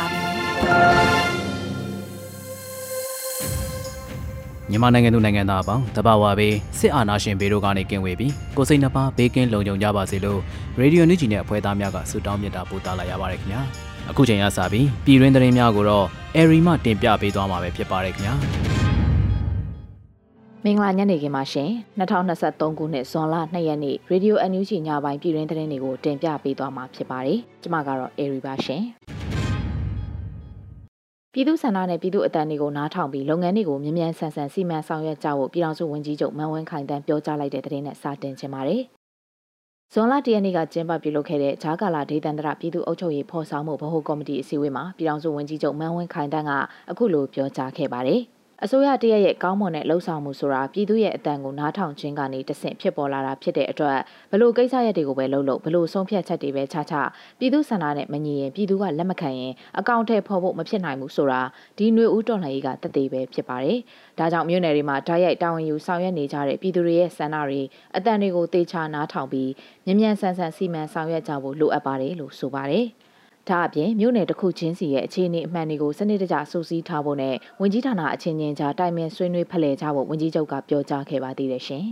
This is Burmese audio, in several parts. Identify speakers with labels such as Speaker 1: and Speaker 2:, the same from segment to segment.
Speaker 1: ါပြီ
Speaker 2: မြန်မာနိုင်ငံသူနိုင်ငံသားအပေါင်းတဘာဝဘေးစစ်အာဏာရှင်ဘေးတို့ကနေကင်းဝေးပြီးကိုစိတ်နှပါဘေးကင်းလုံခြုံကြပါစေလို့ရေဒီယိုညူဂျီနဲ့အဖွဲ့သားများကဆုတောင်းမြတ်တာပို့သလာရပါတယ်ခင်ဗျာအခုချိန်ရစပြီးပြည်တွင်းသတင်းများကိုတော့အဲရီမှတင်ပြပေးသွားမှာပဲဖြစ်ပါတယ်ခင်ဗျာ
Speaker 3: မင်္ဂလာညနေခင်းပါရှင်2023ခုနှစ်ဇွန်လ2ရက်နေ့ရေဒီယို NUG ညပိုင်းပြည်တွင်းသတင်းတွေကိုတင်ပြပေးသွားမှာဖြစ်ပါတယ်ကျွန်မကတော့အဲရီပါရှင် ပြည်သူဆန္ဒနဲ့ပြည်သူအတန်တွေကိုနားထောင်ပြီးလုပ်ငန်းတွေကိုမြန်မြန်ဆန်ဆန်စီမံဆောင်ရွက်ကြဖို့ပြည်ထောင်စုဝန်ကြီးချုပ်မန်ဝင်းခိုင်တန်းပြောကြားလိုက်တဲ့သတင်းနဲ့စတင်ချင်ပါတယ်။ဇွန်လ၁ရက်နေ့ကကျင်းပပြုလုပ်ခဲ့တဲ့ဂျာကာလာဒေသန္တရပြည်သူ့အုပ်ချုပ်ရေးဖော်ဆောင်မှုဗဟိုကော်မတီအစည်းအဝေးမှာပြည်ထောင်စုဝန်ကြီးချုပ်မန်ဝင်းခိုင်တန်းကအခုလိုပြောကြားခဲ့ပါတယ်။ အစိုးရတရက်ရဲ့ကောင်းမွန်တဲ့လှုပ်ဆောင်မှုဆိုတာပြည်သူရဲ့အတန်ကိုနားထောင်ခြင်းကနေတဆင့်ဖြစ်ပေါ်လာတာဖြစ်တဲ့အတွက်ဘလို့ကိစ္စရက်တွေကိုပဲလှုပ်လို့ဘလို့ဆုံးဖြတ်ချက်တွေပဲချချပြည်သူဆန္ဒနဲ့မညီရင်ပြည်သူကလက်မခံရင်အကောင့်ထဲဖော်ဖို့မဖြစ်နိုင်ဘူးဆိုတာဒီຫນွေဦးတော်လှန်ရေးကတသက်ပဲဖြစ်ပါတယ်။ဒါကြောင့်မြို့နယ်တွေမှာဓာတ်ရိုက်တာဝန်ယူဆောင်ရွက်နေကြတဲ့ပြည်သူတွေရဲ့ဆန္ဒတွေအတန်တွေကိုတေချာနားထောင်ပြီးမြ мян ဆန်ဆန်စီမံဆောင်ရွက်ကြဖို့လိုအပ်ပါတယ်လို့ဆိုပါတယ်။ ဒါအပြင်မြို့နယ်တစ်ခုချင်းစီရဲ့အခြေအနေအမှန်တွေကိုစနစ်တကျစူးစီးထားဖို့နဲ့ဝင်ကြီးဌာနအချင်းချင်းကြားတိုင်ပင်ဆွေးနွေးဖလှယ်ကြဖို့ဝန်ကြီးချုပ်ကပြောကြားခဲ့ပါသေးတယ်ရှင်။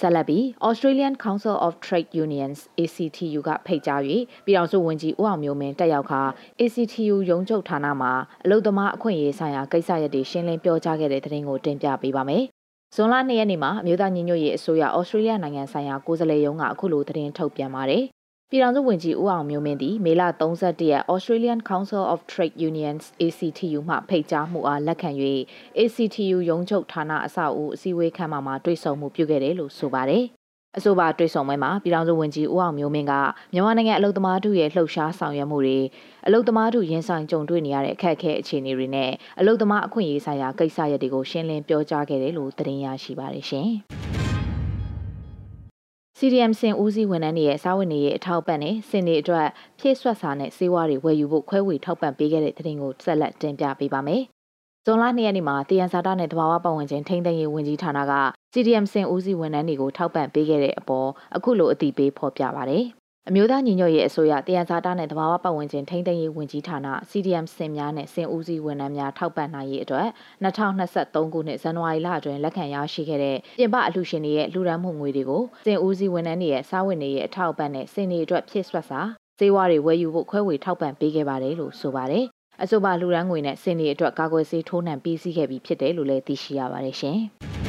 Speaker 3: ဆက်လက်ပြီး Australian Council of Trade Unions ACTU ကဖိတ်ကြား၍ပြည်ထောင်စုဝန်ကြီးဦးအောင်မျိုးမင်းတက်ရောက်ခါ ACTU ရုံးချုပ်ဌာနမှအလုသမားအခွင့်အရေးဆိုင်ရာကိစ္စရပ်တွေရှင်းလင်းပြောကြားခဲ့တဲ့သတင်းကိုတင်ပြပေးပါမယ်။ဇွန်လ2ရက်နေ့မှာအမျိုးသားညီညွတ်ရေးအစိုးရဩစတြေးလျနိုင်ငံဆိုင်ရာကိုယ်စားလှယ်ရုံးကအခုလိုသတင်းထုတ်ပြန်ပါတယ်။ ပြည်ထောင်စုဝန်ကြီးဦးအောင်မျိုးမင်းသည်မေလ31ရက် Australian Council of Trade Unions ACTU မှဖိတ်ကြားမှုအားလက်ခံ၍ ACTU ရုံးချုပ်ဌာနအဆောက်အဦအစည်းအဝေးခန်းမှာတွေ့ဆုံမှုပြုခဲ့တယ်လို့ဆိုပါတယ်။အဆိုပါတွေ့ဆုံပွဲမှာပြည်ထောင်စုဝန်ကြီးဦးအောင်မျိုးမင်းကမြန်မာနိုင်ငံအလုသမားတို့ရဲ့လှုပ်ရှားဆောင်ရွက်မှုတွေအလုသမားတို့ရင်ဆိုင်ကြုံတွေ့နေရတဲ့အခက်အခဲအခြေအနေတွေနဲ့အလုသမားအခွင့်အရေးဆိုင်ရာကိစ္စရပ်တွေကိုရှင်းလင်းပြောကြားခဲ့တယ်လို့သတင်းရရှိပါတယ်ရှင်။ CDM စင်ဦးစီးဝန်ထမ်းတွေရဲ့စားဝတ်နေရေးအထောက်ပံ့နဲ့စင်တွေအတွက်ဖြည့်ဆွတ်စာနဲ့စေဝါတွေဝယ်ယူဖို့ခွဲဝေထောက်ပံ့ပေးခဲ့တဲ့တဲ့ရင်ကိုဆက်လက်တင်ပြပေးပါမယ်။ဇွန်လ2ရက်နေ့မှာတယန်စာတနဲ့တဘာဝပတ်ဝန်းကျင်ထိန်းသိမ်းရေးဝန်ကြီးဌာနက CDM စင်ဦးစီးဝန်ထမ်းတွေကိုထောက်ပံ့ပေးခဲ့တဲ့အပေါ်အခုလိုအသိပေးဖော်ပြပါရတယ်။ အမျိုးသားညီညွတ်ရေးအစိုးရတယံဇာတာနဲ့တဘာဝပတ်ဝန်းကျင်ထိန်းသိမ်းရေးဝန်ကြီးဌာန CDM စင်များနဲ့စင်ဦးစီးဝန်ထမ်းများထောက်ပံ့နိုင်ရေးအတွက်2023ခုနှစ်ဇန်နဝါရီလအတွင်းလက်ခံရရှိခဲ့တဲ့ပြင်ပအလှူရှင်တွေရဲ့လူရန်မှုငွေတွေကိုစင်ဦးစီးဝန်ထမ်းတွေရဲ့စားဝတ်နေရေးအထောက်အပံ့နဲ့စင်တွေအတွက်ဖြည့်ဆွတ်စာစေဝါတွေဝယ်ယူဖို့ခွဲဝေထောက်ပံ့ပေးခဲ့ပါတယ်လို့ဆိုပါတယ်။အဆိုပါလူရန်ငွေနဲ့စင်တွေအတွက်ကာကွယ်ဆေးထိုးနှံပြီးစီးခဲ့ပြီးဖြစ်တယ်လို့လည်းသိရှိရပါတယ်ရှင်။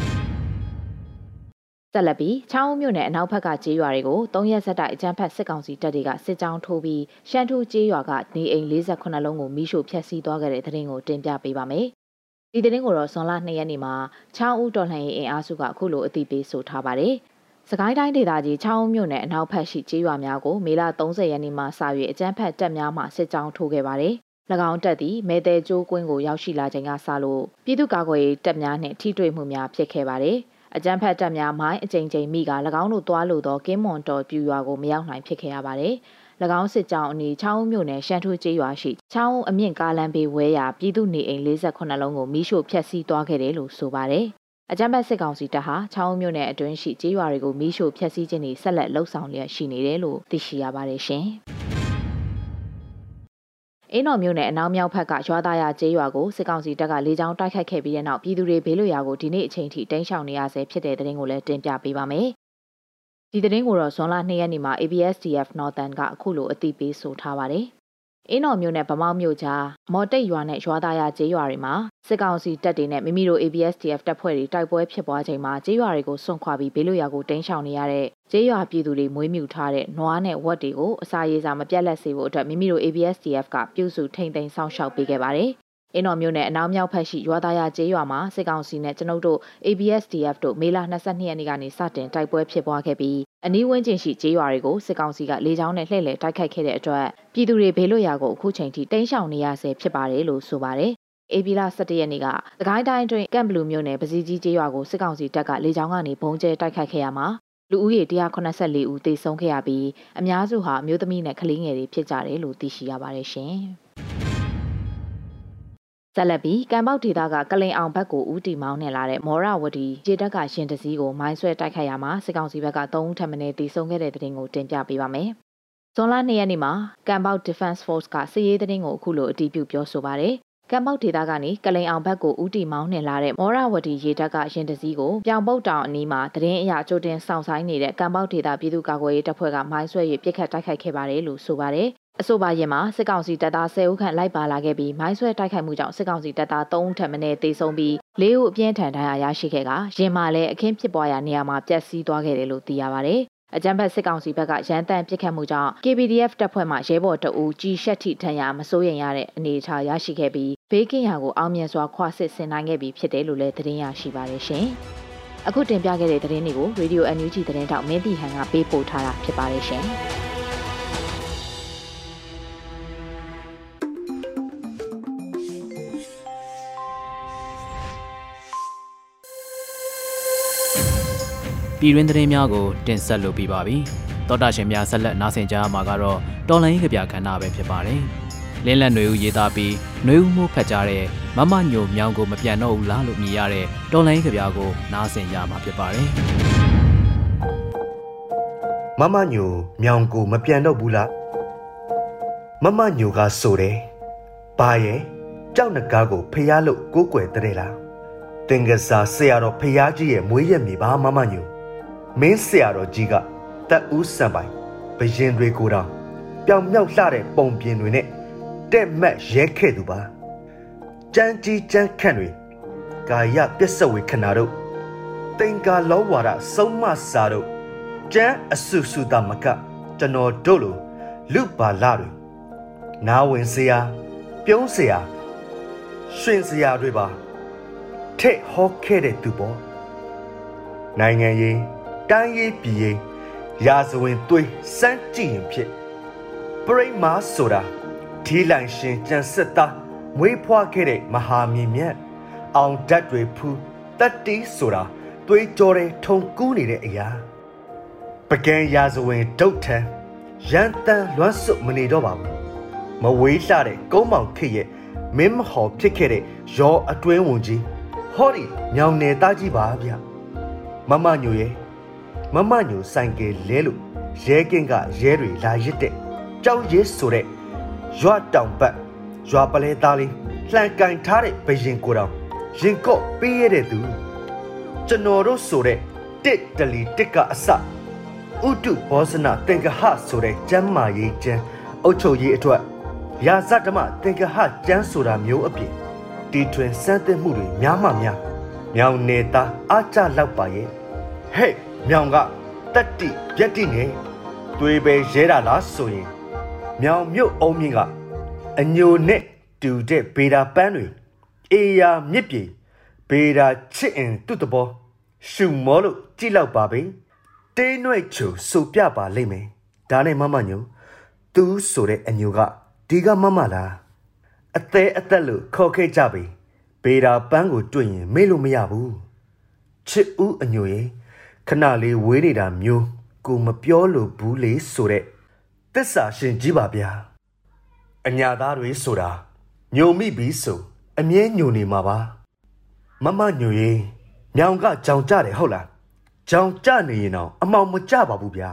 Speaker 3: ဆက်လက်ပြီးချောင်းမြို့နယ်အနောက်ဘက်ကကျေးရွာတွေကို၃ရက်ဆက်တိုက်အကြမ်းဖက်စစ်ကောင်စီတပ်တွေကစစ်ကြောင်းထိုးပြီးရှမ်းထူးကျေးရွာကနေအိမ်48လုံးကိုမိရှို့ဖျက်ဆီးသွားခဲ့တဲ့တဲ့တင်ကိုတင်ပြပေးပါမယ်။ဒီတဲ့တင်ကိုတော့ဇွန်လ2ရက်နေ့မှာချောင်းဦးတော်လှန်ရေးအင်အားစုကအခုလိုအသိပေးဆိုထားပါတယ်။စကိုင်းတိုင်းဒေသကြီးချောင်းမြို့နယ်အနောက်ဘက်ရှိကျေးရွာများကိုမေလ30ရက်နေ့မှာစ၍အကြမ်းဖက်တပ်များမှစစ်ကြောင်းထိုးခဲ့ပါတယ်။၎င်းတပ်သည်မဲတဲကျိုးကွင်းကိုရောက်ရှိလာချိန်ကစလို့ပြည်သူ့ကာကွယ်ရေးတပ်များနှင့်ထိတွေ့မှုများဖြစ်ခဲ့ပါတယ်။ အကြမ်းဖက်တပ်များမိုင်းအကြိမ်ကြိမ်မိက၎င်းတို့သွားလို့သောကင်းမွန်တော်ပြူရွာကိုမရောက်နိုင်ဖြစ်ခဲ့ရပါတယ်။၎င်းစစ်ကြောင်းအနီးချောင်းမြို့နယ်ရှမ်းထိုးကျေးရွာရှိချောင်းအမြင့်ကားလမ်းဘေးဝဲရာပြည်သူနေအိမ်48လုံးကိုမိရှို့ဖျက်ဆီးသွားခဲ့တယ်လို့ဆိုပါတယ်။အကြမ်းဖက်စစ်ကောင်စီတပ်ဟာချောင်းမြို့နယ်အတွင်းရှိကျေးရွာတွေကိုမိရှို့ဖျက်ဆီးခြင်းတွေဆက်လက်လှုပ်ဆောင်လျက်ရှိနေတယ်လို့သိရှိရပါတယ်ရှင်။ အင်းတော်မြို့နယ်အနောက်မြောက်ဘက်ကရွာသားရကျေးရွာကိုစစ်ကောင်စီတပ်ကလေကြောင်းတိုက်ခိုက်ခဲ့ပြီးတဲ့နောက်ပြည်သူတွေဘေးလွတ်ရာကိုဒီနေ့အချိန်ထိတင်းရှောင်နေရဆဲဖြစ်တဲ့တဲ့တင်ကိုလည်းတင်ပြပေးပါမယ်။ဒီသတင်းကိုတော့ဇွန်လ2ရက်နေ့မှာ ABSDF Northern ကအခုလိုအသိပေးဆိုထားပါတယ် အင်းတော်မြို့နဲ့ဗမောက်မြို့ကြားမော်တိတ်ရွာနဲ့ရွာသားရကျေးရွာတွေမှာစစ်ကောင်စီတပ်တွေနဲ့မိမိတို့ ABSDF တပ်ဖွဲ့တွေတိုက်ပွဲဖြစ်ပွားချိန်မှာကျေးရွာတွေကိုစွန့်ခွာပြီးဘေးလွတ်ရာကိုတင်းရှောင်နေရတဲ့ကျေးရွာပြည်သူတွေမွေးမြူထားတဲ့နွားနဲ့ဝက်တွေကိုအစာရေစာမပြတ်လက်စေဖို့အတွက်မိမိတို့ ABSDF ကပြုစုထိန်သိမ်းစောင့်ရှောက်ပေးခဲ့ပါတယ် အင်းတော်မြို့နယ်အနောက်မြောက်ဖက်ရှိရွာသားရကျေးရွာမှာစစ်ကောင်စီနဲ့ကျွန်ုပ်တို့ ABSDF တို့မေလ22ရက်နေ့ကနေစတင်တိုက်ပွဲဖြစ်ပွားခဲ့ပြီးအနီးဝန်းကျင်ရှိကျေးရွာတွေကိုစစ်ကောင်စီကလေကြောင်းနဲ့လှည့်လည်တိုက်ခိုက်ခဲ့တဲ့အတွက်ပြည်သူတွေဘေးလွတ်ရာကိုအခုချိန်ထိတင်းရှောင်နေရဆဲဖြစ်ပါတယ်လို့ဆိုပါတယ်။အေဗီလာ17ရက်နေ့ကသခိုင်းတိုင်းအတွင်းကမ်ဘလူမြို့နယ်ပစီကြီးကျေးရွာကိုစစ်ကောင်စီတပ်ကလေကြောင်းကနေဘုံကျဲတိုက်ခိုက်ခဲ့ရမှာလူဦးရေ184ဦးသေဆုံးခဲ့ရပြီးအများစုဟာအမျိုးသမီးနဲ့ကလေးငယ်တွေဖြစ်ကြတယ်လို့သိရှိရပါတယ်ရှင်။ ဆက်လက်ပြီးကံပေါက်ဒေသကကလိန်အောင်ဘက်ကိုဦးတီမောင်းနဲ့လာတဲ့မောရဝတီခြေတက်ကရှင်တစည်းကိုမိုင်းဆွဲတိုက်ခိုက်ရမှာစစ်ကောင်စီဘက်က3ဦးထပ်မံတေဆုံးခဲ့တဲ့တဲ့တင်ကိုတင်ပြပေးပါမယ်။ဇွန်လ2ရက်နေ့မှာကံပေါက် Defense Force ကစစ်ရေးတဲ့တင်ကိုအခုလိုအတည်ပြုပြောဆိုပါရယ်ကမ်ပေါက်ဒေသကနေကလိန်အောင်ဘက်ကိုဦးတီမောင်းနှင်လာတဲ့မောရဝတီရေတပ်ကရင်တစည်းကိုပြောင်ပုတ်တောင်အနီးမှာတရင်အရာကြိုတင်ဆောင်ဆိုင်နေတဲ့ကမ်ပေါက်ဒေသပြည်သူ့ကာကွယ်ရေးတပ်ဖွဲ့ကမိုင်းဆွဲ၍ပစ်ခတ်တိုက်ခိုက်ခဲ့ပါတယ်လို့ဆိုပါတယ် အဆိုပါရင်မှာစစ်ကောင်စီတပ်သား10ဦးခန့်လိုက်ပါလာခဲ့ပြီးမိုင်းဆွဲတိုက်ခိုက်မှုကြောင့်စစ်ကောင်စီတပ်သား3ဦးထပ်မံတေဆုံးပြီး၄ဦးအပြင်းထန်ဒဏ်ရာရရှိခဲ့ကရင်မှာလည်းအခင်းဖြစ်ပွားရာနေရာမှာပျက်စီးသွားခဲ့တယ်လို့သိရပါတယ်အကြံဖက်စစ်ကောင်စီဘက်ကရန်တမ်းပစ်ခတ်မှုကြောင့် KPDF တပ်ဖွဲ့မှရဲဘော်တအူကြီးရှက်ထိထံရမစိုးရိမ်ရတဲ့အနေအထားရရှိခဲ့ပြီးဘေးကင်းရာကိုအောင်မြင်စွာခွာစစ်ဆင်နိုင်ခဲ့ပြီးဖြစ်တယ်လို့လည်းသတင်းရရှိပါတယ်ရှင်။အခုတင်ပြခဲ့တဲ့သတင်းတွေကို Radio NUG သတင်းတောက်မင်းတီဟန်ကပေးပို့ထားတာဖြစ်ပါတယ်ရှင်။
Speaker 2: ပြည်တွင်းသတင်းများကိုတင်ဆက်လုပ်ပြပါပြီ။တောတာရှင်များဆက်လက်နားဆင်ကြရမှာကတော့တော်လိုင်းကြပြခဏပဲဖြစ်ပါတယ်။လင်းလက်ຫນွေဦးရေးသားပြီးຫນွေဦးမှုဖတ်ကြတဲ့မမညိုမြောင်ကိုမပြန်တော့ဘူးလားလို့မြည်ရတဲ့တော်လိုင်းကြပြကိုနားဆင်ကြမှာဖြစ်ပါတယ်။
Speaker 4: မမညိုမြောင်ကိုမပြန်တော့ဘူးလားမမညိုကဆိုတယ်။ဘာရဲ့ကြောက်နဂါကိုဖျားလို့ကိုးကွယ်တဲ့လား။တင်ကစားဆရာတော်ဖျားကြီးရဲ့မွေးရက်မြေပါမမညို မင်းဆရာတော်ကြီးကတက်ဦးစံပိုင်ဘရင်တွေကိုတောင်ပြောင်မြောက်လှတဲ့ပုံပြင်တွေနဲ့တဲ့မက်ရဲခဲ့သူပါကြမ်းကြီးကြမ်းခန့်တွေကာယပြစ္ဆဝေခဏတို့တင်္ကာလောဝါဒဆုံးမစာတို့ကျမ်းအဆုစုတမကကျွန်တော်တို့လိုလူပါလာတွေနာဝင်စရာပြုံးစရာရှင်စရာတွေပါထက်ဟောခဲ့တဲ့သူပေါ့နိုင်ငံရေး တိုင်းရေးပြည်ရေးရာဇဝင်သွေးစမ်းကြည့်ရင်ဖြစ်ပရိမာဆိုတာဒီလိုင်ရှင်ကြံစစ်သားမွေးဖွားခဲ့တဲ့မဟာမြင်မြတ်အောင်ဓာတ်တွေဖူးတတ်တီးဆိုတာသွေးကြောတဲ့ထုံကူးနေတဲ့အရာပကံရာဇဝင်ဒုတ်ထံရန်တန်လွမ်းစွမနေတော့ပါဘူးမဝေးလှတဲ့ကုန်းမောင်ခေရဲ့မင်းမဟော်ဖြစ်ခဲ့တဲ့ရောအတွင်းဝင်ကြီးဟောဒီညောင်နယ်သားကြီးပါဗျမမညိုရဲ့ မမညိုဆိုင်ကယ်လဲလို့ရဲကင်းကရဲတွေလာရစ်တဲ့ကြောက်ရစ်ဆိုတဲ့ရွာတောင်ပတ်ရွာပလဲသားလေးလှန်ကင်ထားတဲ့ဘရင်ကိုတောင်ရင်ကော့ပေးရတဲ့သူကျွန်တော်တို့ဆိုတဲ့တစ်တလီတစ်ကအစဥတုဘောဇနာတင်္ကဟဆိုတဲ့ကျမ်းမာရေးကျမ်းအုတ်ချုပ်ရေးအတွက်ရာဇဓမ္မတင်္ကဟကျမ်းဆိုတာမျိုးအပြင်တီထွင်စမ်းသစ်မှုတွေများမှများမြောင်နေတာအားကြလောက်ပါရဲ့ဟဲ့ မြောင်ကတက်တိပြက်တိနဲ့သွေးပဲရဲတာလားဆိုရင်မြောင်မြုပ်အုံးမြင့်ကအညိုနဲ့တူတဲ့ဗေဒာပန်းတွေအေယာမြစ်ပြေဗေဒာချစ်အင်သူ့တဘောရှုမောလို့ကြည့်လောက်ပါပဲတေးနွဲ့ချိုစုပြပါလိမ့်မယ်ဒါနဲ့မမညိုသူဆိုတဲ့အညိုကဒီကမမလားအသေးအသက်လို့ခေါ်ခဲ့ကြပြီဗေဒာပန်းကိုတွေ့ရင်မေ့လို့မရဘူးချစ်ဦးအညိုရဲ့ ခဏလေးဝေးနေတာမျိုးကိုမပြောလို့ဘူးလေဆိုတဲ့တစ္ဆာရှင်ကြီးပါဗျာအညာသားတွေဆိုတာညုံမိပြီဆိုအမြဲညုံနေမှာပါမမညိုရင်မြောင်ကကြောင်ကြတယ်ဟုတ်လားကြောင်ကြနေရင်တော့အမောင်မကြပါဘူးဗျာ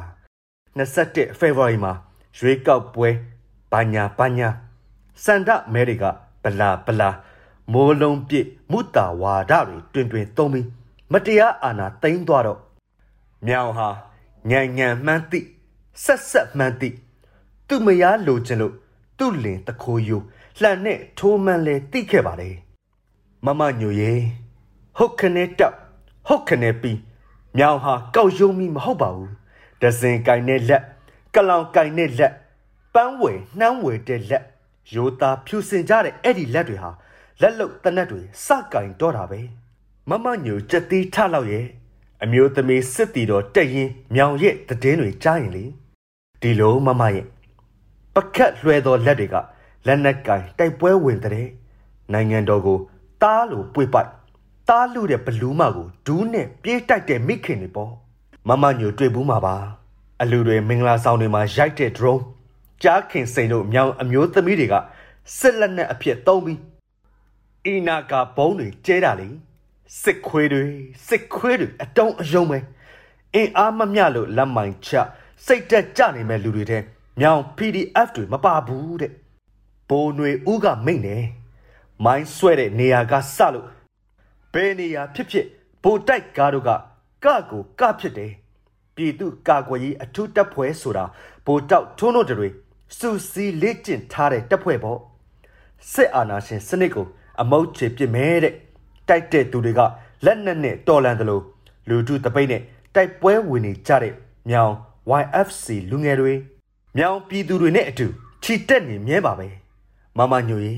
Speaker 4: 21 February မှာရွေးကောက်ပွဲဘာညာဘာညာစန္ဒမဲတွေကဗလာဗလာမိုးလုံးပြစ်မုတာဝါဒတွေတွင်တွင်သုံးပြီးမတရားအာဏာသိမ်းသွားတော့ မြောင်ဟာညံညံမှန်းသိဆက်ဆက်မှန်းသိသူမယားလိုချင်လို့သူ့လင်တခိုးယူလှန်နဲ့ထိုးမှန်လဲတိခဲ့ပါလေမမညိုရေဟုတ်ခနဲ့တက်ဟုတ်ခနဲ့ပြီးမြောင်ဟာကောက်ယုံမိမဟုတ်ပါဘူးဒဇင်ကင်နဲ့လက်ကလောင်ကင်နဲ့လက်ပန်းဝယ်နှမ်းဝယ်တဲ့လက်ရိုးသားဖြူစင်ကြတဲ့အဲ့ဒီလက်တွေဟာလက်လုတ်တနက်တွေစကင်တော့တာပဲမမညိုကြက်တီးထလောက်ရဲ့ အမျိုးသမီးစစ်တီတော်တက်ရင်မြောင်ရဲ့တည်င်းတွေကြားရင်လေဒီလိုမမရဲ့ပကတ်လွှဲသောလက်တွေကလက်နက်ကင်တိုက်ပွဲဝင်တဲ့နိုင်ငံတော်ကိုတားလို့ပွေပိုက်တားလူတဲ့ဘလူးမကိုဒူးနဲ့ပြေးတိုက်တဲ့မိခင်တွေပေါ့မမညိုတွေ့ဘူးမှာပါအလူတွေမင်္ဂလာဆောင်တွေမှာရိုက်တဲ့ drone ကြားခင်စိန်တို့မြောင်အမျိုးသမီးတွေကစစ်လက်နက်အဖြစ်သုံးပြီးအီနာကဘုံတွေကျဲတာလေ စစ်ခွေးတွေစစ်ခွေးတွေအတုံးအယုံပဲအင်းအားမမျှလို့လက်မိုင်ချစိတ်တက်ကြနေမဲ့လူတွေတဲ့မြောင် PDF တွေမပါဘူးတဲ့ဘိုးຫນွေဦးကမိတ်နေမိုင်းဆွဲတဲ့နေရာကစလို့ဘယ်နေရာဖြစ်ဖြစ်ဘိုးတိုက်ကားတို့ကကကိုကဖြစ်တယ်ပြည်သူကာကွယ်ရေးအထူးတပ်ဖွဲ့ဆိုတာဘိုးတောက်ထုံးတို့တွေစူစီလေ့ကျင့်ထားတဲ့တပ်ဖွဲ့ပေါ့စစ်အာဏာရှင်စနစ်ကိုအမုတ်ချေပစ်မဲတဲ့ တိုက်တဲ့သူတွေကလက်နက်နဲ့တော်လန်တယ်လို့လူထုတပိတ်နဲ့တိုက်ပွဲဝင်နေကြတဲ့မြောင် YFC လူငယ်တွေမြောင်ပြည်သူတွေနဲ့အတူခြိတက်နေမြဲပါပဲမမညိုရီ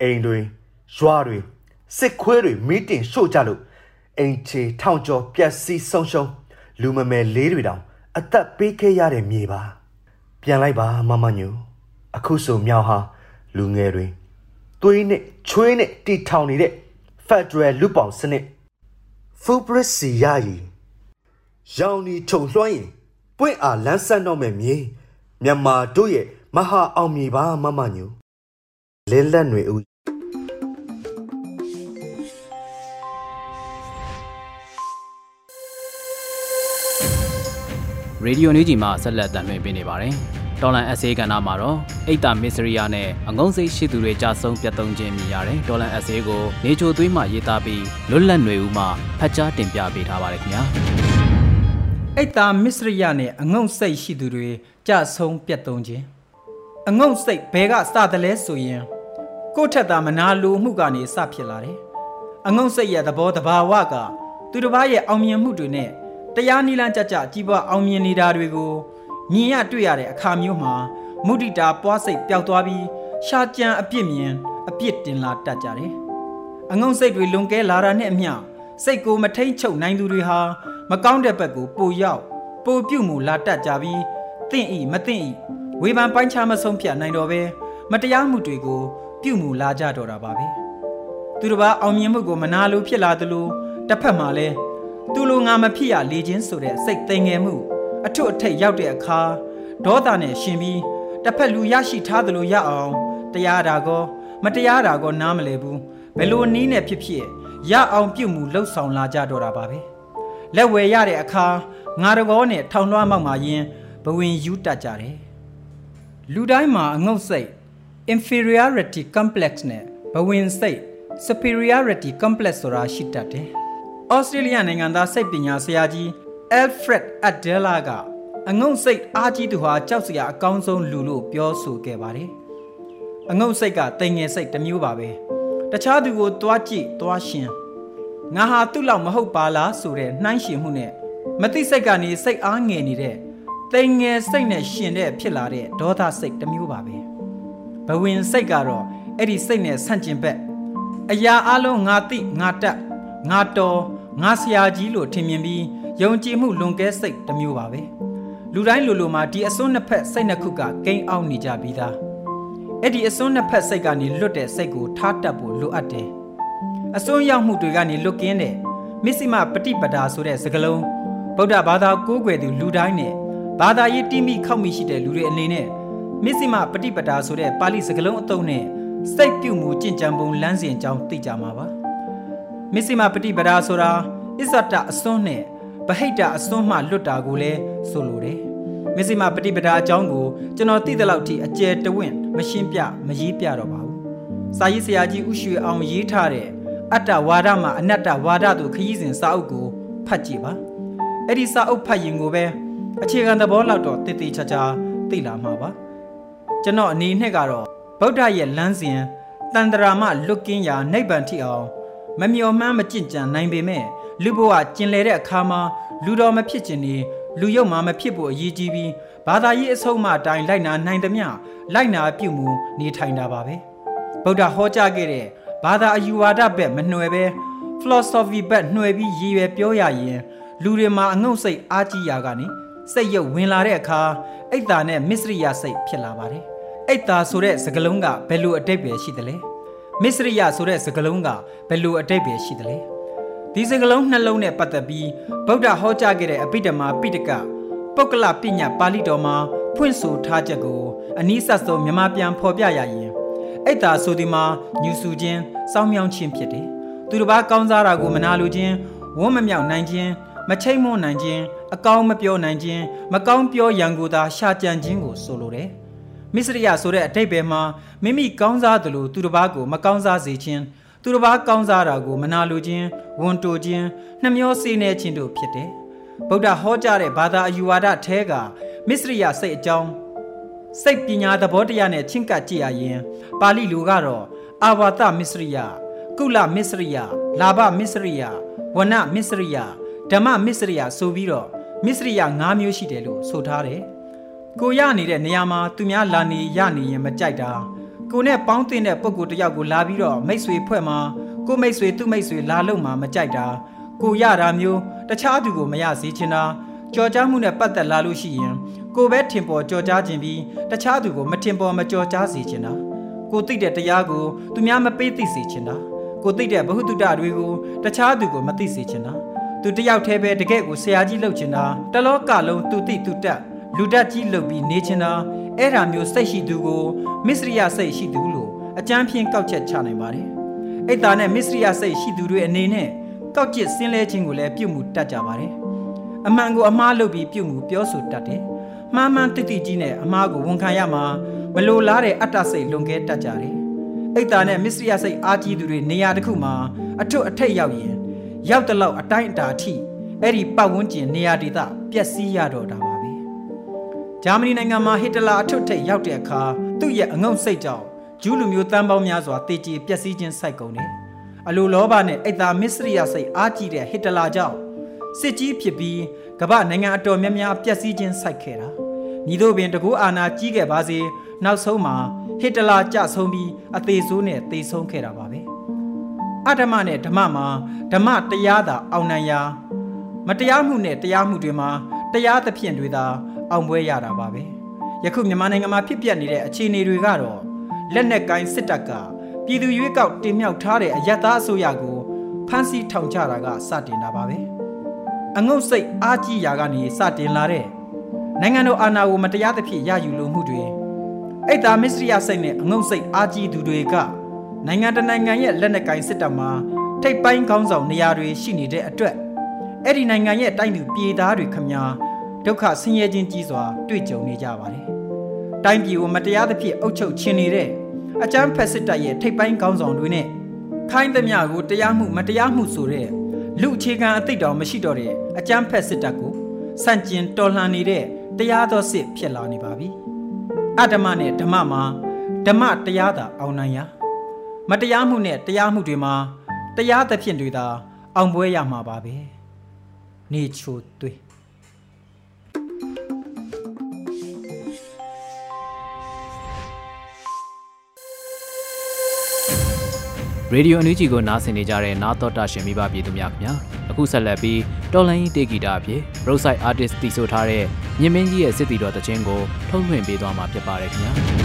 Speaker 4: အိမ်တွေရွာတွေစစ်ခွေးတွေမီးတင်ရှို့ကြလို့အိမ်ချေထောင်ကျော်ပြက်စီးဆုံးရှုံးလူမမယ်လေးတွေတောင် အသက်ပေးခဲ့ရတဲ့မြေပါပြန်လိုက်ပါမမညိုအခုဆိုမြောင်ဟာလူငယ်တွေသွေးနဲ့ချွေးနဲ့တီထောင်နေတဲ့ Federal လူပောင်စနစ် Fulbright စီရည်ရောင်နီခြုံလွှမ်းရင်ပွင့်အားလန်းဆန်းတော့မဲ့မြေမြန်မာတို့ရဲ့မဟာအောင်မြေပါမမညိုလဲလက်ຫນွေဦး
Speaker 2: ရေဒီယိုနူးဂျီမှာဆက်လက်တင်ပြနေပါတယ်။ ဒေါ်လန်အက်ဆေးကဏ္ဍမှာတော့အိတ်တာမစ္စရိယာနဲ့အငုံစိတ်ရှိသူတွေကြဆုံးပြတ်သုံးခြင်းမြင်ရတယ်။ဒေါ်လန်အက်ဆေးကိုနေချိုသွေးမှရေးသားပြီးလွတ်လပ်ຫນွေဦးမှဖတ်ကြားတင်ပြပေးထားပါတယ်ခင်ဗျာ။
Speaker 5: အိတ်တာမစ္စရိယာနဲ့အငုံစိတ်ရှိသူတွေကြဆုံးပြတ်သုံးခြင်းအငုံစိတ်ဘဲကစတယ်လဲဆိုရင်ကိုယ့်ထက်သာမနာလိုမှုကနေစဖြစ်လာတယ်။အငုံစိတ်ရဲ့သဘောတဘာဝကသူတစ်ပါးရဲ့အောင်မြင်မှုတွေနဲ့တရားနိလန်းကြကြကြီးပွားအောင်မြင်နေတာတွေကို မြင်ရတွေ့ရတဲ့အခါမျိုးမှာမုဒိတာပွားစိတ်ပျောက်သွားပြီးရှားကြံအပြစ်မြင်အပြစ်တင်လာတတ်ကြတယ်။အငုံစိတ်တွေလွန်ကဲလာတာနဲ့အမျှစိတ်ကိုမထိန်ချုပ်နိုင်သူတွေဟာမကောင်းတဲ့ဘက်ကိုပိုရောက်ပိုပြုတ်မှုလာတတ်ကြပြီးတင့်ဤမတင့်ဤဝေဖန်ပိုင်းခြားမဆုံးဖြတ်နိုင်တော့ပဲမတရားမှုတွေကိုပြုမှုလာကြတော့တာပါပဲ။သူတစ်ပါးအောင်မြင်မှုကိုမနာလိုဖြစ်လာသလိုတစ်ဖက်မှာလည်းသူလိုငါမဖြစ်ရလေခြင်းဆိုတဲ့စိတ်သိမ်ငယ်မှု အထွတ်အထိပ်ရောက်တဲ့အခါဒေါသနဲ့ရှင်ပြီးတစ်ဖက်လူရရှိထားသလိုရအောင်တရားတာကောမတရားတာကောနားမလဲဘူးဘယ်လိုနည်းနဲ့ဖြစ်ဖြစ်ရအောင်ပြုမှုလှုပ်ဆောင်လာကြတော့တာပါပဲလက်ဝယ်ရတဲ့အခါငါတကောနဲ့ထောင်လွှမ်းမောက်မှယင်ဘဝင်ယူတတ်ကြတယ်လူတိုင်းမှာအငုတ်စိတ် inferiority complex နဲ့ဘဝင်စိတ် superiority complex ဆိုတာရှိတတ်တယ်ဩစတြေးလျနိုင်ငံသားစိတ်ပညာဆရာကြီး Alfred Adela ကအငုံစိတ်အားကြီးသူဟာကြောက်စရာအကောင်းဆုံးလူလို့ပြောဆိုခဲ့ပါတယ်။အငုံစိတ်ကတိမ်ငယ်စိတ်တစ်မျိုးပါပဲ။တခြားသူကိုတွားကြည့်တွားရှင်ငါဟာသူ့လောက်မဟုတ်ပါလားဆိုတဲ့နှိုင်းရှင်မှုနဲ့မသိစိတ်ကနေစိတ်အားငယ်နေတဲ့တိမ်ငယ်စိတ်နဲ့ရှင်တဲ့ဖြစ်လာတဲ့ဒေါသစိတ်တစ်မျိုးပါပဲ။ဘဝင်စိတ်ကတော့အဲ့ဒီစိတ်နဲ့ဆန့်ကျင်ဘက်အရာအလုံးငါသိငါတတ်ငါတော်ငါဆရာကြီးလို့ထင်မြင်ပြီး ယုံကြည်မှုလွန်ကဲစိတ်တစ်မျိုးပါပဲလူတိုင်းလူလူမှာဒီအစွန်းနှစ်ဖက်စိတ်နှစ်ခုကကိန်းအောင်နေကြပြီးသားအဲ့ဒီအစွန်းနှစ်ဖက်စိတ်ကနေလွတ်တဲ့စိတ်ကိုထားတတ်ဖို့လိုအပ်တယ်အစွန်းရောက်မှုတွေကနေလွတ်ကင်းတဲ့မစ္စည်းမပฏิပဒါဆိုတဲ့စကားလုံးဗုဒ္ဓဘာသာကိုးကွယ်သူလူတိုင်းနဲ့ဘာသာရေးတိမိခောက်မိရှိတဲ့လူတွေအနေနဲ့မစ္စည်းမပฏิပဒါဆိုတဲ့ပါဠိစကားလုံးအသုံးနဲ့စိတ်ပြုမှုကြင်ကြံပုံလမ်းစဉ်အကြောင်းသိကြမှာပါမစ္စည်းမပฏิပဒါဆိုတာအစ္ဆတအစွန်းနဲ့ ဗဟိတအစွန်းမှလွတ်တာကိုလည်းဆိုလိုတယ်။မစ္စည်းမပฏิပဒါအကြောင်းကိုကျွန်တော်သိတဲ့လောက်ထိအကျယ်တဝင့်မရှင်းပြမရေးပြတော့ပါဘူး။စာရေးဆရာကြီးဥရွှေအောင်ရေးထားတဲ့အတ္တဝါဒမှာအနတ္တဝါဒတို့ခရီးစဉ်စာအုပ်ကိုဖတ်ကြည့်ပါ။အဲ့ဒီစာအုပ်ဖတ်ရင်ကိုပဲအခြေခံသဘောလောက်တော့တည်တည်ချာချာသိလာမှာပါ။ကျကျွန်တော်အနေနဲ့ကတော့ဗုဒ္ဓရဲ့လမ်းစဉ်တန်တရာမလွတ်ကင်းရာနိဗ္ဗာန်ထိအောင်မမျော်မှန်းမကြင့်ကြံနိုင်ပေမဲ့ လူဘဝကျင်လည်တဲ့အခါမှာလူတော်မဖြစ်ခြင်းနေလူယုတ်မှမဖြစ်ဖို့အရေးကြီးပြီးဘာသာရေးအဆုံးအမအတိုင်းလိုက်နာနိုင်သမျှလိုက်နာပြုမှုနေထိုင်တာပါပဲဗုဒ္ဓဟောကြားခဲ့တဲ့ဘာသာအယူဝါဒဘက်မနှွယ်ပဲ philosophy ဘက်နှွယ်ပြီးရည်ရွယ်ပြောရရင်လူတွေမှာအငုတ်စိတ်အားကြီးရာကနေစိတ်ရုပ်ဝင်လာတဲ့အခါအိတ်တာနဲ့မစ္စရိယစိတ်ဖြစ်လာပါတယ်အိတ်တာဆိုတဲ့စကားလုံးကဘယ်လိုအတိတ်ပဲရှိသလဲမစ္စရိယဆိုတဲ့စကားလုံးကဘယ်လိုအတိတ်ပဲရှိသလဲ ဒီစကားလုံးနှလုံးနဲ့ပတ်သက်ပြီးဗုဒ္ဓဟောကြားခဲ့တဲ့အပိဓမ္မာပိဋကပုဂ္ဂလပညာပါဠိတော်မှာဖွင့်ဆိုထားချက်ကိုအနည်းဆက်ဆုံးမြန်မာပြန်ဖော်ပြရရင်အိတ်တာဆိုဒီမှာညူစုခြင်းစောင်းမြောင်းခြင်းဖြစ်တယ်သူတစ်ပါးကောင်းစားတာကိုမနာလိုခြင်းဝန်းမမြောက်နိုင်ခြင်းမချိတ်မွန်နိုင်ခြင်းအကောင်းမပြောနိုင်ခြင်းမကောင်းပြောရန်ကိုသာရှာကြံခြင်းကိုဆိုလိုတယ်။မစ္စရိယဆိုတဲ့အတိတ်ပဲမှာမိမိကောင်းစားသလိုသူတစ်ပါးကိုမကောင်းစားစေခြင်း သူတစ်ပါးကောင်းစားတာကိုမနာလိုခြင်းဝန်တိုခြင်းနှမျောစေနေခြင်းတို့ဖြစ်တယ်။ဗုဒ္ဓဟောကြားတဲ့ဘာသာအယူဝါဒထဲကမစ္စရိယစိတ်အကြောင်းစိတ်ပညာသဘောတရားနဲ့ချင်းကပ်ကြည့်ရရင်ပါဠိလိုကတော့အာဝါတမစ္စရိယကုလမစ္စရိယလာဘမစ္စရိယဝနမစ္စရိယဓမ္မမစ္စရိယဆိုပြီးတော့မစ္စရိယ၅မျိုးရှိတယ်လို့ဆိုထားတယ်။ကိုရနေတဲ့နေရာမှာသူများလာနေရနေရင်မကြိုက်တာ ကိုနဲ့ပေါင်းတင်တဲ့ပုံကိုတယောက်ကိုလာပြီးတော့မိတ်ဆွေဖွဲ့မှာကိုမိတ်ဆွေသူ့မိတ်ဆွေလာလို့မှမကြိုက်တာကိုရတာမျိုးတခြားသူကိုမရစေချင်တာကြော်ကြားမှုနဲ့ပတ်သက်လာလို့ရှိရင်ကိုပဲထင်ပေါ်ကြော်ကြားခြင်းပြီးတခြားသူကိုမထင်ပေါ်မကြော်ကြားစေချင်တာကိုသိတဲ့တရားကိုသူများမပေးသိစေချင်တာကိုသိတဲ့ဘ ഹു တုတတွေကိုတခြားသူကိုမသိစေချင်တာသူတယောက်တည်းပဲတကယ့်ကိုဆရာကြီးလုပ်ချင်တာတလောကလုံးသူသိသူတက် လူတက်ကြီးလုပ်ပြီးနေချင်တာအဲ့ဒါမျိုးစိတ်ရှိသူကိုမစ္စရိယစိတ်ရှိသူလို့အကျမ်းဖြင့်ကောက်ချက်ချနိုင်ပါတယ်အိတ်တာနဲ့မစ္စရိယစိတ်ရှိသူတွေအနေနဲ့ကောက်ကျစ်ဆင်းလဲခြင်းကိုလည်းပြုမှုတတ်ကြပါတယ်အမှန်ကိုအမှားလုပ်ပြီးပြုမှုပြောဆိုတတ်တယ်မှားမှန်တိတိကြီးနဲ့အမှားကိုဝန်ခံရမှာမလိုလားတဲ့အတ္တစိတ်လွန်ကဲတတ်ကြတယ်အိတ်တာနဲ့မစ္စရိယစိတ်အားကြီးသူတွေနေရာတစ်ခုမှာအထွတ်အထိပ်ရောက်ရင်ရောက်တဲ့လောက်အတိုင်းအတာအထိအဲ့ဒီပတ်ဝန်းကျင်နေရာဒေသပျက်စီးရတော့တာပါပဲ ဂျာမနီနိုင်ငံမှာဟစ်တလာအထွတ်ထိပ်ရောက်တဲ့အခါသူ့ရဲ့အငုံစိတ်ကြောင့်ဂျူးလူမျိုးတန်းပေါင်းများစွာတေချေပျက်စီးခြင်းစိုက်ကုန်တယ်အလိုလောဘနဲ့အိတ်သာမစ္စရိယစိတ်အားကြီးတဲ့ဟစ်တလာကြောင့်စစ်ကြီးဖြစ်ပြီးကမ္ဘာနိုင်ငံအတော်များများပျက်စီးခြင်းစိုက်ခဲ့တာညီတို့ပင်တကူအာနာကြီးခဲ့ပါစေနောက်ဆုံးမှာဟစ်တလာကြဆုံးပြီးအသေးဆိုးနဲ့သေဆုံးခဲ့တာပါပဲအဓမ္မနဲ့ဓမ္မမှာဓမ္မတရားသာအောင်နိုင်ရာမတရားမှုနဲ့တရားမှုတွေမှာတရားသဖြင့်တွေသာ အောင်ပွဲရတာပါပဲယခုမြန်မာနိုင်ငံမှာဖြစ်ပျက်နေတဲ့အခြေအနေတွေကတော့လက်နက်ကိုင်းစစ်တပ်ကပြည်သူရွေးကောက်တင်မြှောက်ထားတဲ့အယက်သားအစိုးရကိုဖမ်းဆီးထောင်ချတာကစတင်တာပါပဲအငုတ်စိတ်အားကြီးရာကနေစတင်လာတဲ့နိုင်ငံတော်အာဏာကိုမတရားသဖြင့်ရယူလိုမှုတွေအိတ်သားမစ္စရိယစိတ်နဲ့အငုတ်စိတ်အားကြီးသူတွေကနိုင်ငံတနိုင်ငံရဲ့လက်နက်ကင်စစ်တပ်မှာထိပ်ပိုင်းခေါင်းဆောင်နေရာတွေရှိနေတဲ့အတွက်အဲ့ဒီနိုင်ငံရဲ့တိုင်းသူပြည်သားတွေခမညာ ဒုက္ခဆင်းရဲခြင်းကြီးစွာ တွေ့ကြုံနေကြပါတယ်။တိုင်းပြည်ကိုမတရားသဖြင့်အုပ်ချုပ်ခြင်းနေတဲ့အကြမ်းဖက်စစ်တပ်ရဲ့ထိပ်ပိုင်းခေါင်းဆောင်တွေနဲ့ခိုင်းသမျှကိုတရားမှုမတရားမှုဆိုတဲ့လူအခြေခံအသိတော်မရှိတော့တဲ့အကြမ်းဖက်စစ်တပ်ကိုစန့်ကျင်တော်လှန်နေတဲ့တရားတော်စစ်ဖြစ်လာနေပါပြီ။အဓမ္မနဲ့ဓမ္မမှာဓမ္မတရားသာအောင်နိုင်ရာမတရားမှုနဲ့တရားမှုတွေမှာတရားသဖြင့်တွေသာအောင်ပွဲရမှာပါပဲနေချိုသွေး
Speaker 2: ရေဒီယိုအန်ယူဂျီကိုနားဆင်နေကြတဲ့နားတော်တာရှင်မိဘပြည်သူများခင်ဗျာအခုဆက်လက်ပြီးတော်လိုင်းတေဂီတာအဖြစ် Roadside Artist တီဆိုထားတဲ့မြင်းမင်းကြီးရဲ့စစ်တီတော်တခြင်းကိုထုတ်လွှင့်ပေးသွားမှာဖြစ်ပါတယ်ခင်ဗျာ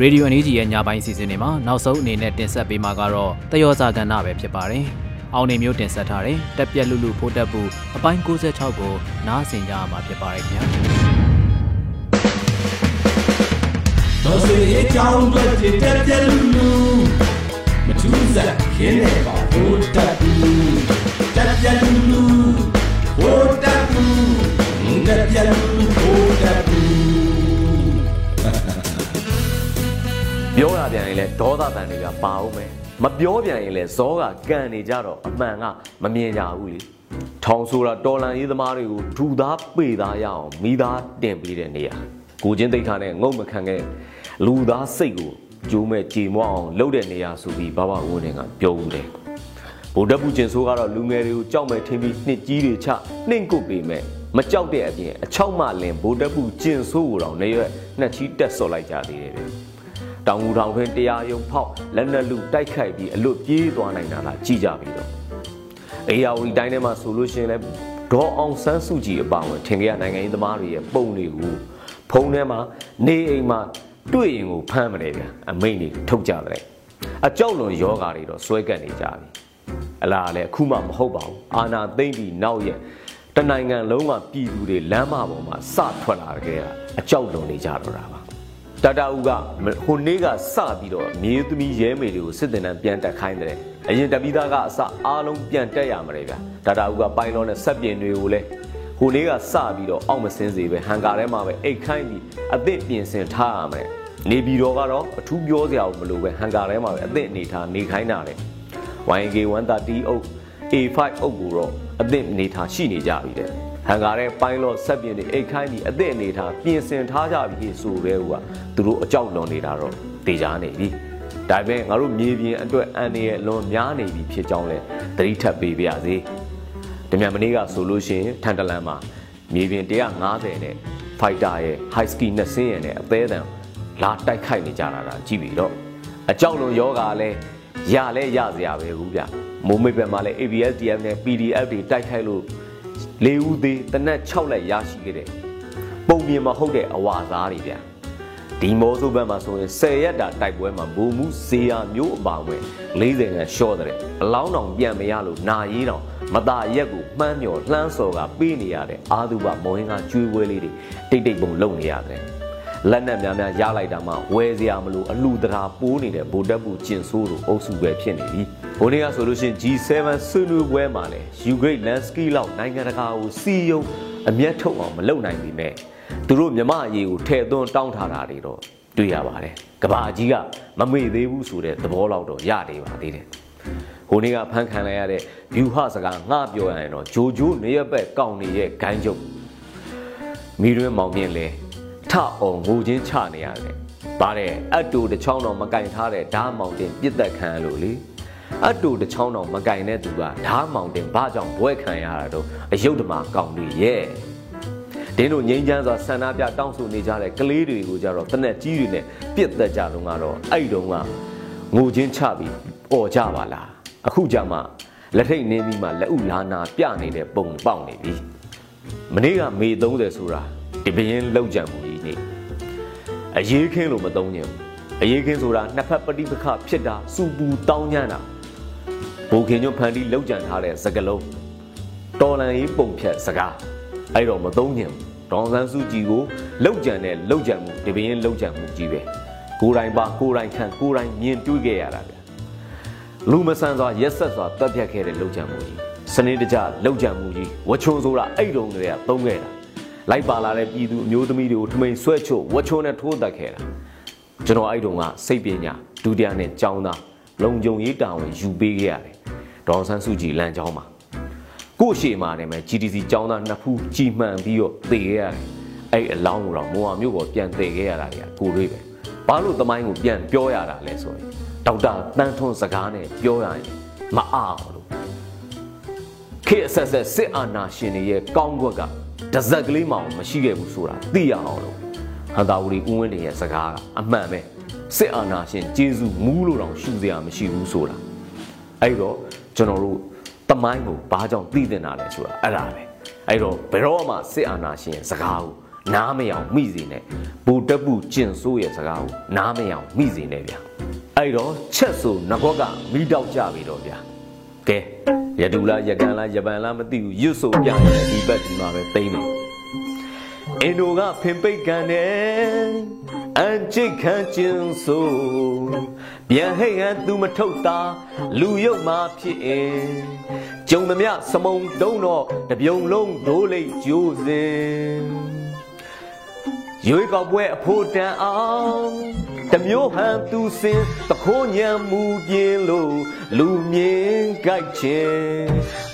Speaker 2: ရေဒီယိုအန်ယူဂျီရဲ့ညပိုင်းစီစဉ်တွေမှာနောက်ဆုံးအနေနဲ့တင်ဆက်ပေးမှာကတော့တယောဇာကဏ္ဍပဲဖြစ်ပါတယ်။အောင်နေမျိုးတင်ဆက်ထားတဲ့တက်ပြက်လူလူဖိုးတက်ပူအပိုင်း66ကိုနားဆင်ကြရမှာဖြစ်ပါတယ်ခင်ဗျာ။
Speaker 6: တော်စေအကြောင်းတွေတက်ပြက်လူလူမထူးစားခင်းနေပါဖိုးတက်ပူတက်ပြက်လူလူဖိုးတက်ပူတက်ပြက်လူလူ ပြော
Speaker 7: ရပြန်ရင်လဲဒေါသတန်တွေကပါအောင်မယ်မပြောပြန်ရင်လဲဇောကကန်နေကြတော့အမှန်ကမမြင်ကြဘူးလေထောင်ဆိုတာတော်လန်ရေးသမားတွေကိုဒူသားပေသားရအောင်မိသားတင်ပေးတဲ့နေရာကိုချင်းတိတ်ခါနဲ့ငုံမခံခဲ့လူသားစိတ်ကိုကျိုးမဲ့ကြေမွအောင်လှုပ်တဲ့နေရာဆိုပြီးဘဘဦးနေကပြောဦးတယ်ဗုဒ္ဓဘုကျင်ဆိုးကတော့လူငယ်တွေကိုကြောက်မဲ့ထင်ပြီးနှစ်ကြီးတွေချနှင့်ကုတ်ပေမဲ့မကြောက်တဲ့အပြင်အချောက်မှလင်ဗုဒ္ဓဘုကျင်ဆိုးကိုတော့နေရွက်နှစ်ချီတက်စော်လိုက်ကြသေးတယ်ဗျ တောင်ငူတောင်တွင်တရားယုံဖောက်လက်နက်လူတိုက်ခိုက်ပြီးအလွတ်ပြေးသွားနိုင်တာလားကြည်ကြပြီတော့အေယာဝတီတိုင်းထဲမှာဆိုလို့ရှိရင်လည်းဒေါ်အောင်ဆန်းစုကြည်အပါအဝင်ထင်ကြရနိုင်ငံရေးသမားတွေရဲ့ပုံတွေကိုဖုံထဲမှာနေအိမ်မှာတွေ့ရင်ကိုဖမ်းမလဲဗျအမိန်တွေထုတ်ကြတယ်အကြောက်လွန်ယောဂါတွေတော့စွဲကပ်နေကြပြီအလားလည်းအခုမှမဟုတ်ပါဘူးအာနာသိမ့်ပြီးနောက်ရဲ့တနိုင်ငံလုံးကပြည်သူတွေလမ်းမပေါ်မှာစထွက်လာကြတဲ့အကြောက်လွန်နေကြတော့တာ ပါတတအူကဟိုနေ့ကစပြီးတော့မြေသမီးရဲမေတွေကိုစစ်တင်တန်းပြန်တက်ခိုင်းတယ်အရင်တပိသားကအစအားလုံးပြန်တက်ရမှာလေဗျတတအူကပိုင်လောနဲ့ဆက်ပြင်တွေကိုလည်းဟိုနေ့ကစပြီးတော့အောက်မစင်းစေပဲဟန်ကာထဲမှာပဲအိတ်ခိုင်းပြီးအသစ်ပြင်ဆင်ထားရမယ်နေပြည်တော်ကတော့အထူးပြောစရာမလိုပဲဟန်ကာထဲမှာပဲအသစ်အနေထားနေခိုင်းတာလေ YNK 130အုပ် A5 အုပ်ကိုတော့အသစ်အနေထားရှိနေကြပြီတဲ့ ဟန်ကာတဲ့ပိုင်းလော့ဆက်ပြင်းတွေအိတ်ခိုင်းပြီးအသစ်အနေထားပြင်ဆင်ထားကြပြီဆိုပဲကသူတို့အကြောက်လွန်နေတာတော့တေချာနေပြီဒါပေမဲ့ငါတို့မြေပြင်အတွက်အန်နေရဲ့လွန်များနေပြီဖြစ်ကြောင်းလဲသတိထပ်ပေးပါရစေတမြန်မနေ့ကဆိုလို့ရှိရင်ထန်တလန်မှာမြေပြင်150နဲ့ fighter ရဲ့ high ski နှစ်စင်းရနဲ့အသေးအံလာတိုက်ခိုက်နေကြတာဒါကြည့်ပြီတော့အကြောက်လွန်ယောဂါလဲရလဲရစရာပဲဘူးဗျမိုးမိတ်ဘက်မှာလဲ ABSDF နဲ့ PDF တွေတိုက်ခိုက်လို့ လေးဦးသေးတနက်6လက်ရရှိခဲ့တဲ့ပုံပြင်မဟုတ်တဲ့အဝါစားတွေဗျဒီမောစုဘက်မှာဆိုရင်10ရက်တာတိုက်ပွဲမှာဘူမှုဇေယမျိုးအပါဝင်40ခန်းရှော့တဲ့အလောင်းတောင်ပြန်မရလို့နာရေးတောင်မตาရက်ကိုမှန်းမြော်လှမ်းစော်ကပေးနေရတဲ့အာသူဘမောဟင်းကကျွေးပွဲလေးတွေတိတ်တိတ်ပုံလုံနေရတယ်လက်နက်များများရလိုက်တာမှဝယ်စရာမလိုအလူတရာပိုးနေတဲ့ဗိုလ်တပ်ဘူးကျင်ဆိုးတို့အုပ်စုပဲဖြစ်နေပြီ။ဘိုး နေ့ကဆိုလို့ရှိရင် G7 ဆွေးနွေးပွဲမှာလည်း Ukraine Lansky လောက်နိုင်ငံတကာကိုစီယုံအမျက်ထုတ်အောင်မလုပ်နိုင်ပြီမဲ့သူတို့မြမအရေးကိုထဲ့သွန်းတောင်းထားတာတွေတော့တွေ့ရပါတယ်။ကဘာကြီးကမမေ့သေးဘူးဆိုတဲ့သဘောလောက်တော့ရနေပါသေးတယ်။ဟိုနေ့ကဖန်ခံလိုက်ရတဲ့ view ဟစကားငှပြောရရင်တော့ဂျိုဂျိုနေရဘက်ကောင်းနေရဲ့ဂိုင်းချုပ်မိရွင်းမောင်မြင့်လဲထအောင်ငိုချင်းချနေရတယ်။ဗါတဲ့အတူတစ်ချောင်းတော့မကင်ထားတဲ့ဓာမောင်တင်ပြစ်သက်ခံလို့လေ အတူတစ်ချောင်းတော့မကင်တဲ့သူကဓာမောင်တင်ဘာကြောင့်ဘွဲခံရတာတော့အယုတ်ဓမာကောင်းတွေရဲ့ဒင်းတို့ငိမ့်ချမ်းစွာဆန္ဒပြတောင်းဆိုနေကြတဲ့ကလေးတွေကိုကြတော့တနက်ကြီးတွေနဲ့ပြစ်သက်ကြတော့ကတော့အဲ့တုန်းကငိုချင်းချပြီးអော်ကြပါလားအခုကြမှာလက်ထိတ်နင်းပြီးမှလက်ဥလာနာပြနေတဲ့ပုံပေါက်နေပြီမနေ့ကမေ30ဆိုတာဒီဘရင်လောက်ကြံမှုကြီးနေအရေးခင်းလို့မသုံးညင်အရေးခင်းဆိုတာနှစ်ဖက်ပဋိပက္ခဖြစ်တာစူပူတောင်းညမ်းတာ ဘိုခင်ညွန့်ဖန်တီလောက်ကြံထားတဲ့စကလုံးတော်လန်ရေးပုံဖြတ်စကားအဲ့တော့မသုံးညင်ဒေါန်ဆန်းစုကြည်ကိုလောက်ကြံတဲ့လောက်ကြံမှုဒီဘရင်လောက်ကြံမှုကြီးပဲကိုယ်တိုင်ပါကိုယ်တိုင်ခံကိုယ်တိုင်မြင်တွေ့ခဲ့ရတာဗျလူမဆန်စွာရက်ဆက်စွာတပ်ဖြတ်ခဲ့တဲ့လောက်ကြံမှုကြီးစနေတကြလောက်ကြံမှုကြီးဝချုံဆိုတာအဲ့တုန်းကလေးကသုံးခဲ့တာလိုက်ပါလာတဲ့ပြည်သူအမျိုးသမီးတွေကိုထမိန်ဆွဲချို့ဝချုံနဲ့ထိုးတက်ခဲ့တာကျွန်တော်အဲ့တုန်းကစိတ်ပညာဒုတိယနဲ့ကြောင်းသားလုံခြုံရေးတာဝန်ယူပေးခဲ့ရတယ် ဒေါန်ဆန်းစုကြည်လမ်းကြောင်းမှာကို့ရှေ့မှာနေမယ် GDC ကျောင်းသားနှစ်ဖူးကြီးမှန်ပြီးတော့သေခဲ့ရတယ်အဲ့အလောင်းကိုတော့မော်ဟာမျိုးကိုပြန်သေခဲ့ရတာတွေကကိုတွေးပဲဘာလို့သမိုင်းကိုပြန်ပြောရတာလဲဆိုရင်ဒေါက်တာတန်းထွန်းစကားနဲ့ပြောရရင်မအားလို့ခေတ်အဆက်ဆက်စစ်အာဏာရှင်တွေရဲ့ကောင်းကွက်ကတဇက်ကလေးမှမရှိခဲ့ဘူးဆိုတာသိရအောင်လို့ဟန်တာဝတီဦးဝင်းတင်ရဲ့စကားကအမှန်ပဲစစ်အာဏာရှင်ကျေးဇူးမူးလို့တောင်ရှူစရာမရှိဘူးဆိုတာအဲ့တော့ ကျွန်တော်တို့တမိုင်းကိုဘာကြောင့်သိတင်တာလဲဆိုတာအဲ့ဒါပဲအဲ့တော့ဘယ်တော့မှစစ်အာဏာရှင်ရဲ့စကားကိုနားမယောင်မိစေနဲ့ဘူတက်ပူကျင်ဆိုးရဲ့စကားကိုနားမယောင်မိစေနဲ့ဗျာအဲ့တော့ချက်ဆိုငကောကမိတောက်ကြပြီတော့ဗျာကဲရတူလားရကန်လားရပန်လားမသိဘူးရွတ်ဆိုပြရင်ဒီဘက်ဒီမှာပဲသိမ့်မယ် အင်ဒိုကဖင်ပိတ်ကန်တယ်အန်ချစ်ခန့်ကျင်ဆိုပြန်ဟိတ်ဟန်သူမထုတ်တာလူရုပ်မှဖြစ်အင်ကြုံသမျှစမုံတုံးတော့တပြုံလုံးဒိုးလိတ်ကျိုးစင် ရွေးကောက်ပွဲအဖို့တန်အောင်တမျိုးဟန်သူစင်တခိုးညံမှုပြင်းလို့လူမြင်ကြိုက်ခြင်း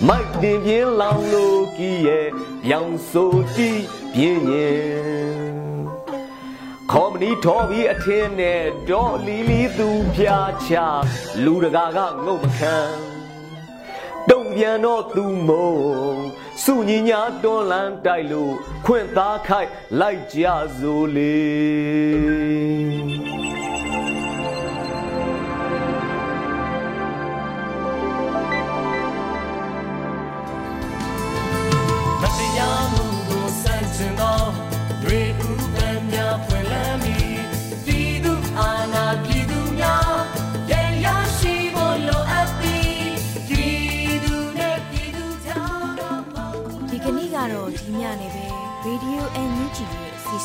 Speaker 7: မိုက်တင်ပြင်းလောင်လို့ကြီးရဲ့ပြောင်ဆိုတိပြင်းရင်ခေါမနီထော်ပြီးအထင်းနဲ့ဒေါ်လီလီသူဖြာချလူတကာကငုတ်မခံတုံ ပြန်တော့သူမုံစုညီညာတွန်းလန်းတိုက်လို့ခွင့်သားခိုက်လိုက်ကြစို့လေ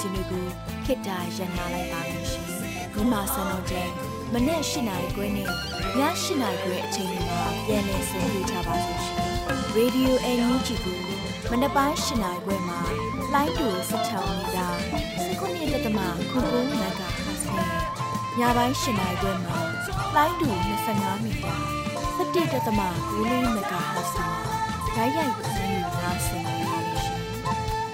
Speaker 1: ရဲ့အစီအစဉ်လေးကိုခေတ္တရန်နာလိုက်ပါမယ်ရှင်။ဒီမှာစံတော်ချိန်မနေ့၈နိုင်ခွဲနဲ့ည၈နိုင်ခွဲအချိန်မှာပြန်လည်ဆင်ပြထားပါလို့ရှင်။ Radio NUG ကိုမနေ့ပိုင်း၈နိုင်ခွဲမှာလိုင်းတူ16မီတာ19တက်တမ9မဂါဟတ်စ်နဲ့ညပိုင်း၈နိုင်ခွဲမှာလိုင်းတူ25မီတာ17တက်တမ9မဂါဟတ်စ်မှာဓာတ်ရိုက်ဖမ်းယူနားဆင်နေပါလိမ့်ရှင်။